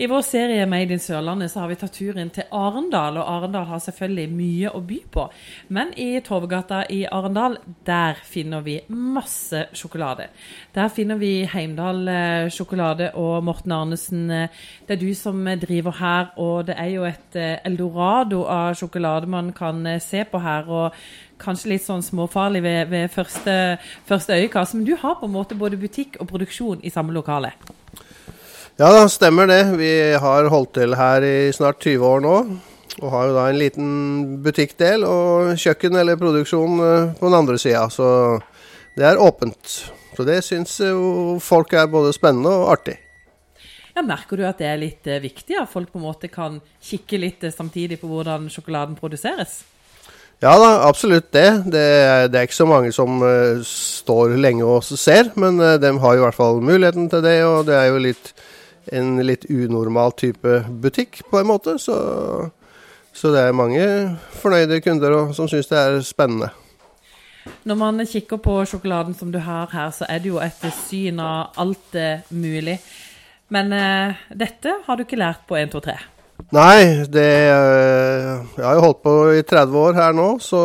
I vår serie Made in Sørlandet så har vi tatt turen til Arendal, og Arendal har selvfølgelig mye å by på. Men i Torvegata i Arendal, der finner vi masse sjokolade. Der finner vi Heimdal eh, sjokolade og Morten Arnesen. eh, Det er du som driver her, og det er jo et eh, eldorado av sjokolade man kan se på her. og Kanskje litt sånn småfarlig ved, ved første, første øyekast, men du har på en måte både butikk og produksjon i samme lokale. Ja, da stemmer det. Vi har holdt til her i snart 20 år nå. Og har jo da en liten butikkdel og kjøkken eller produksjon eh, på den andre sida. Så det er åpent. Så det syns jo folk er både spennende og artig. Ja, merker du at det er litt eh, viktig at folk på en måte kan kikke litt eh, samtidig på hvordan sjokoladen produseres? Ja da, absolutt det. Det er, det er ikke så mange som står lenge og ser, men de har jo i hvert fall muligheten til det. Og det er jo litt, en litt unormal type butikk på en måte. Så, så det er mange fornøyde kunder og, som syns det er spennende. Når man kikker på sjokoladen som du har her, så er det jo et syn av alt mulig. Men eh, dette har du ikke lært på 1, 2, 3. Nei, det eh, Jeg har jo holdt på i 30 år her nå, så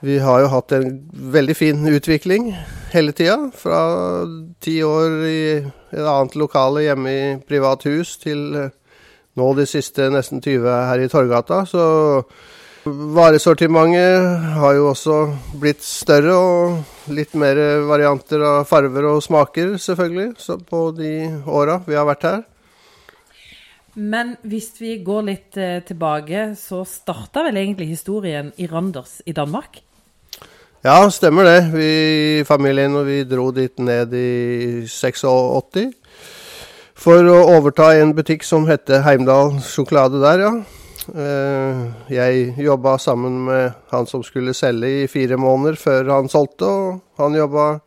vi har jo hatt en veldig fin utvikling hele tida. Fra ti år i et annet lokale hjemme i privat hus til nå de siste nesten 20 her i Torgata. Så varesortimentet har jo også blitt større og litt mer varianter av farver og smaker, selvfølgelig, på de åra vi har vært her. Men hvis vi går litt eh, tilbake, så starta vel egentlig historien i Randers i Danmark? Ja, stemmer det. Vi familien og vi dro dit ned i 86 for å overta en butikk som heter Heimdal sjokolade der, ja. Eh, Jeg jobba sammen med han som skulle selge i fire måneder før han solgte, og han jobba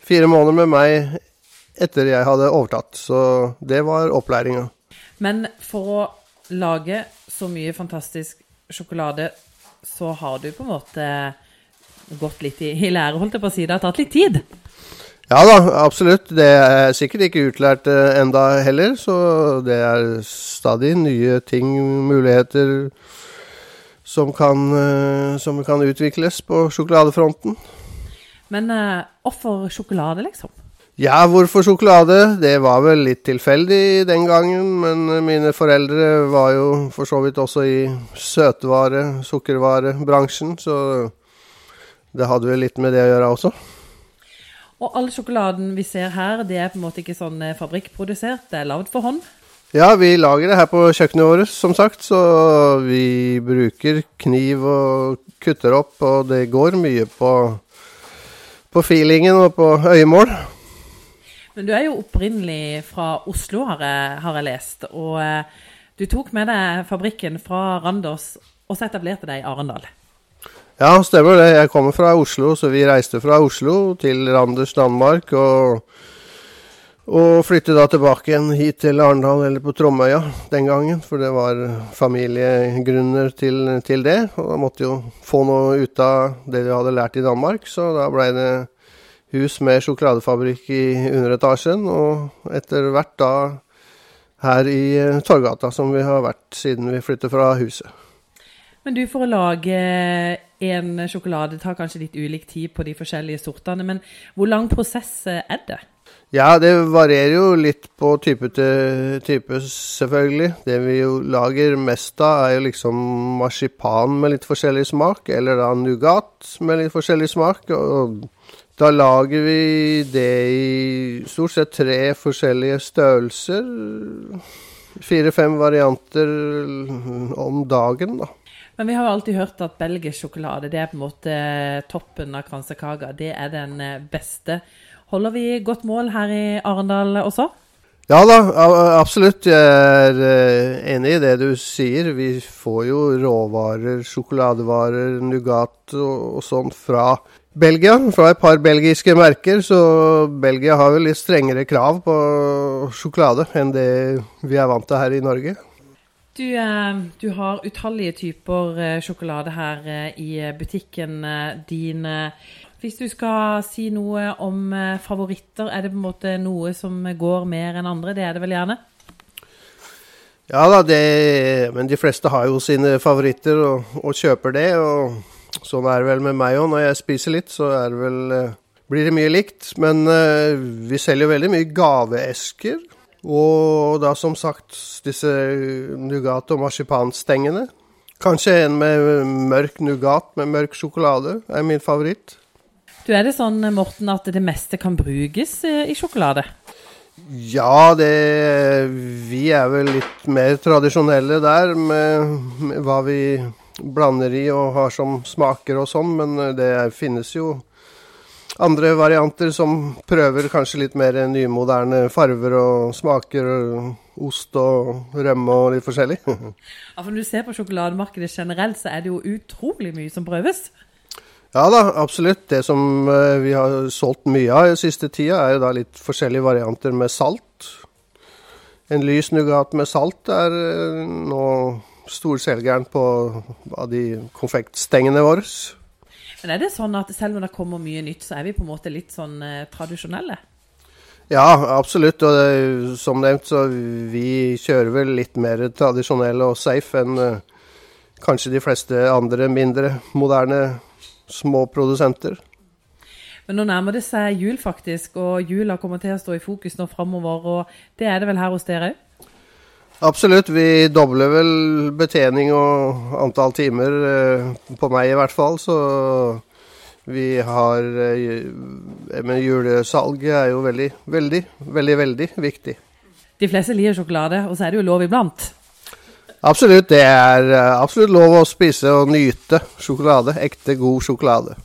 fire måneder med meg etter jeg hadde overtatt. Så det var opplæringa. Men for å lage så mye fantastisk sjokolade, så har du på en måte gått litt i, i lære, holdt jeg på å si. Det har tatt litt tid. Ja da, absolutt. Det er sikkert ikke utlært eh, enda heller, så det er stadig nye ting, muligheter, som kan, eh, som kan utvikles på sjokoladefronten. Men eh, hvorfor sjokolade, liksom? Ja, hvorfor sjokolade? Det var vel litt tilfeldig den gangen, men mine foreldre var jo for så vidt også i søtvare-, sukkervarebransjen, så det hadde vel litt med det å gjøre også. Og all sjokoladen vi ser her, det er på en måte ikke sånn eh, fabrikkprodusert, det er lagd for hånd. Ja, vi lager det her på kjøkkenet vårt, som sagt, så vi bruker kniv og kutter opp, og det går mye på, på feelingen og på øyemål. Men du er jo opprinnelig fra Oslo, har jeg, har jeg lest. Og eh, du tok med deg fabrikken fra Randers, og så etablerte deg i Arendal. Ja, stemmer det. Jeg kommer fra Oslo, så vi reiste fra Oslo til Randers, Danmark, og, og flyttet da tilbake igjen hit til Arendal, eller på Tromøya den gangen, for det var familiegrunner til, til det. Og da måtte jo få noe ut av det vi hadde lært i Danmark, så da blei det hus med sjokoladefabrikk i underetasjen, og etter hvert da her i eh, Torgata, som vi har vært siden vi flyttet fra huset. Men du, for å lage en sjokolade tar kanskje litt ulik tid på de forskjellige sortene, men hvor lang prosess eh, er det? Ja, det varierer jo litt på type til type, selvfølgelig. Det vi jo lager mest av, er jo liksom marsipan med litt forskjellig smak, eller da nougat med litt forskjellig smak. og da lager vi det i stort sett tre forskjellige størrelser. Fire-fem varianter om dagen, da. Men vi har alltid hørt at belgisk sjokolade det er på en måte toppen av kransekaka. Det er den eh, beste. Holder vi godt mål her i Arendal også? Ja da, absolutt. Jeg er eh, enig i det du sier. Vi får jo råvarer, sjokoladevarer, Nougat og, og sånn fra Belgia. Fra et par belgiske merker. Så Belgia har vel litt strengere krav på sjokolade enn det vi er vant til her i Norge. Du, eh, du har utallige typer eh, sjokolade her eh, i butikken din. Hvis du skal si noe om favoritter, er det på en måte noe som går mer enn andre? Det er det vel gjerne? Ja da, det, men de fleste har jo sine favoritter og, og kjøper det. og Sånn er det vel med meg òg. Når jeg spiser litt, så er det vel, eh, blir det mye likt. Men uh, vi selger veldig mye gaveesker. Og da som sagt disse Nougat- og marsipanstengene. Kanskje en med mørk Nougat med mørk sjokolade er min favoritt. Du, Er det sånn Morten, at det meste kan brukes i sjokolade? Ja, det Vi er vel litt mer tradisjonelle der med, med, hva vi blander i og har som smaker og sånn, men det finnes jo andre varianter som prøver kanskje litt mer nymoderne farver og smaker. Ost og rømme og litt forskjellig. ja, for Når du ser på sjokolademarkedet generelt, så er det jo utrolig mye som prøves. Ja da, absolutt. Det som eh, vi har solgt mye av i siste tida, er jo da litt forskjellige varianter med salt. En lys Nougat med salt er eh, nå storselgeren på av de konfektstengene våre. Men er det sånn at selv om det kommer mye nytt, så er vi på en måte litt sånn eh, tradisjonelle? Ja, absolutt. Og det, som nevnt, så vi kjører vel litt mer tradisjonelle og safe enn eh, kanskje de fleste andre mindre moderne små produsenter. Men nå nærmer det seg jul, faktisk, og jula kommer til å stå i fokus nå framover. Og det er det vel her hos dere òg? Absolutt. Vi dobler vel betjening og antall timer, eh, på meg i hvert fall. Så vi har eh, Men julesalget er jo veldig, veldig, veldig, veldig viktig. De fleste liker sjokolade, og så er det jo lov iblant? Absolutt. Det er eh, absolutt lov å spise og nyte sjokolade. Ekte, god sjokolade.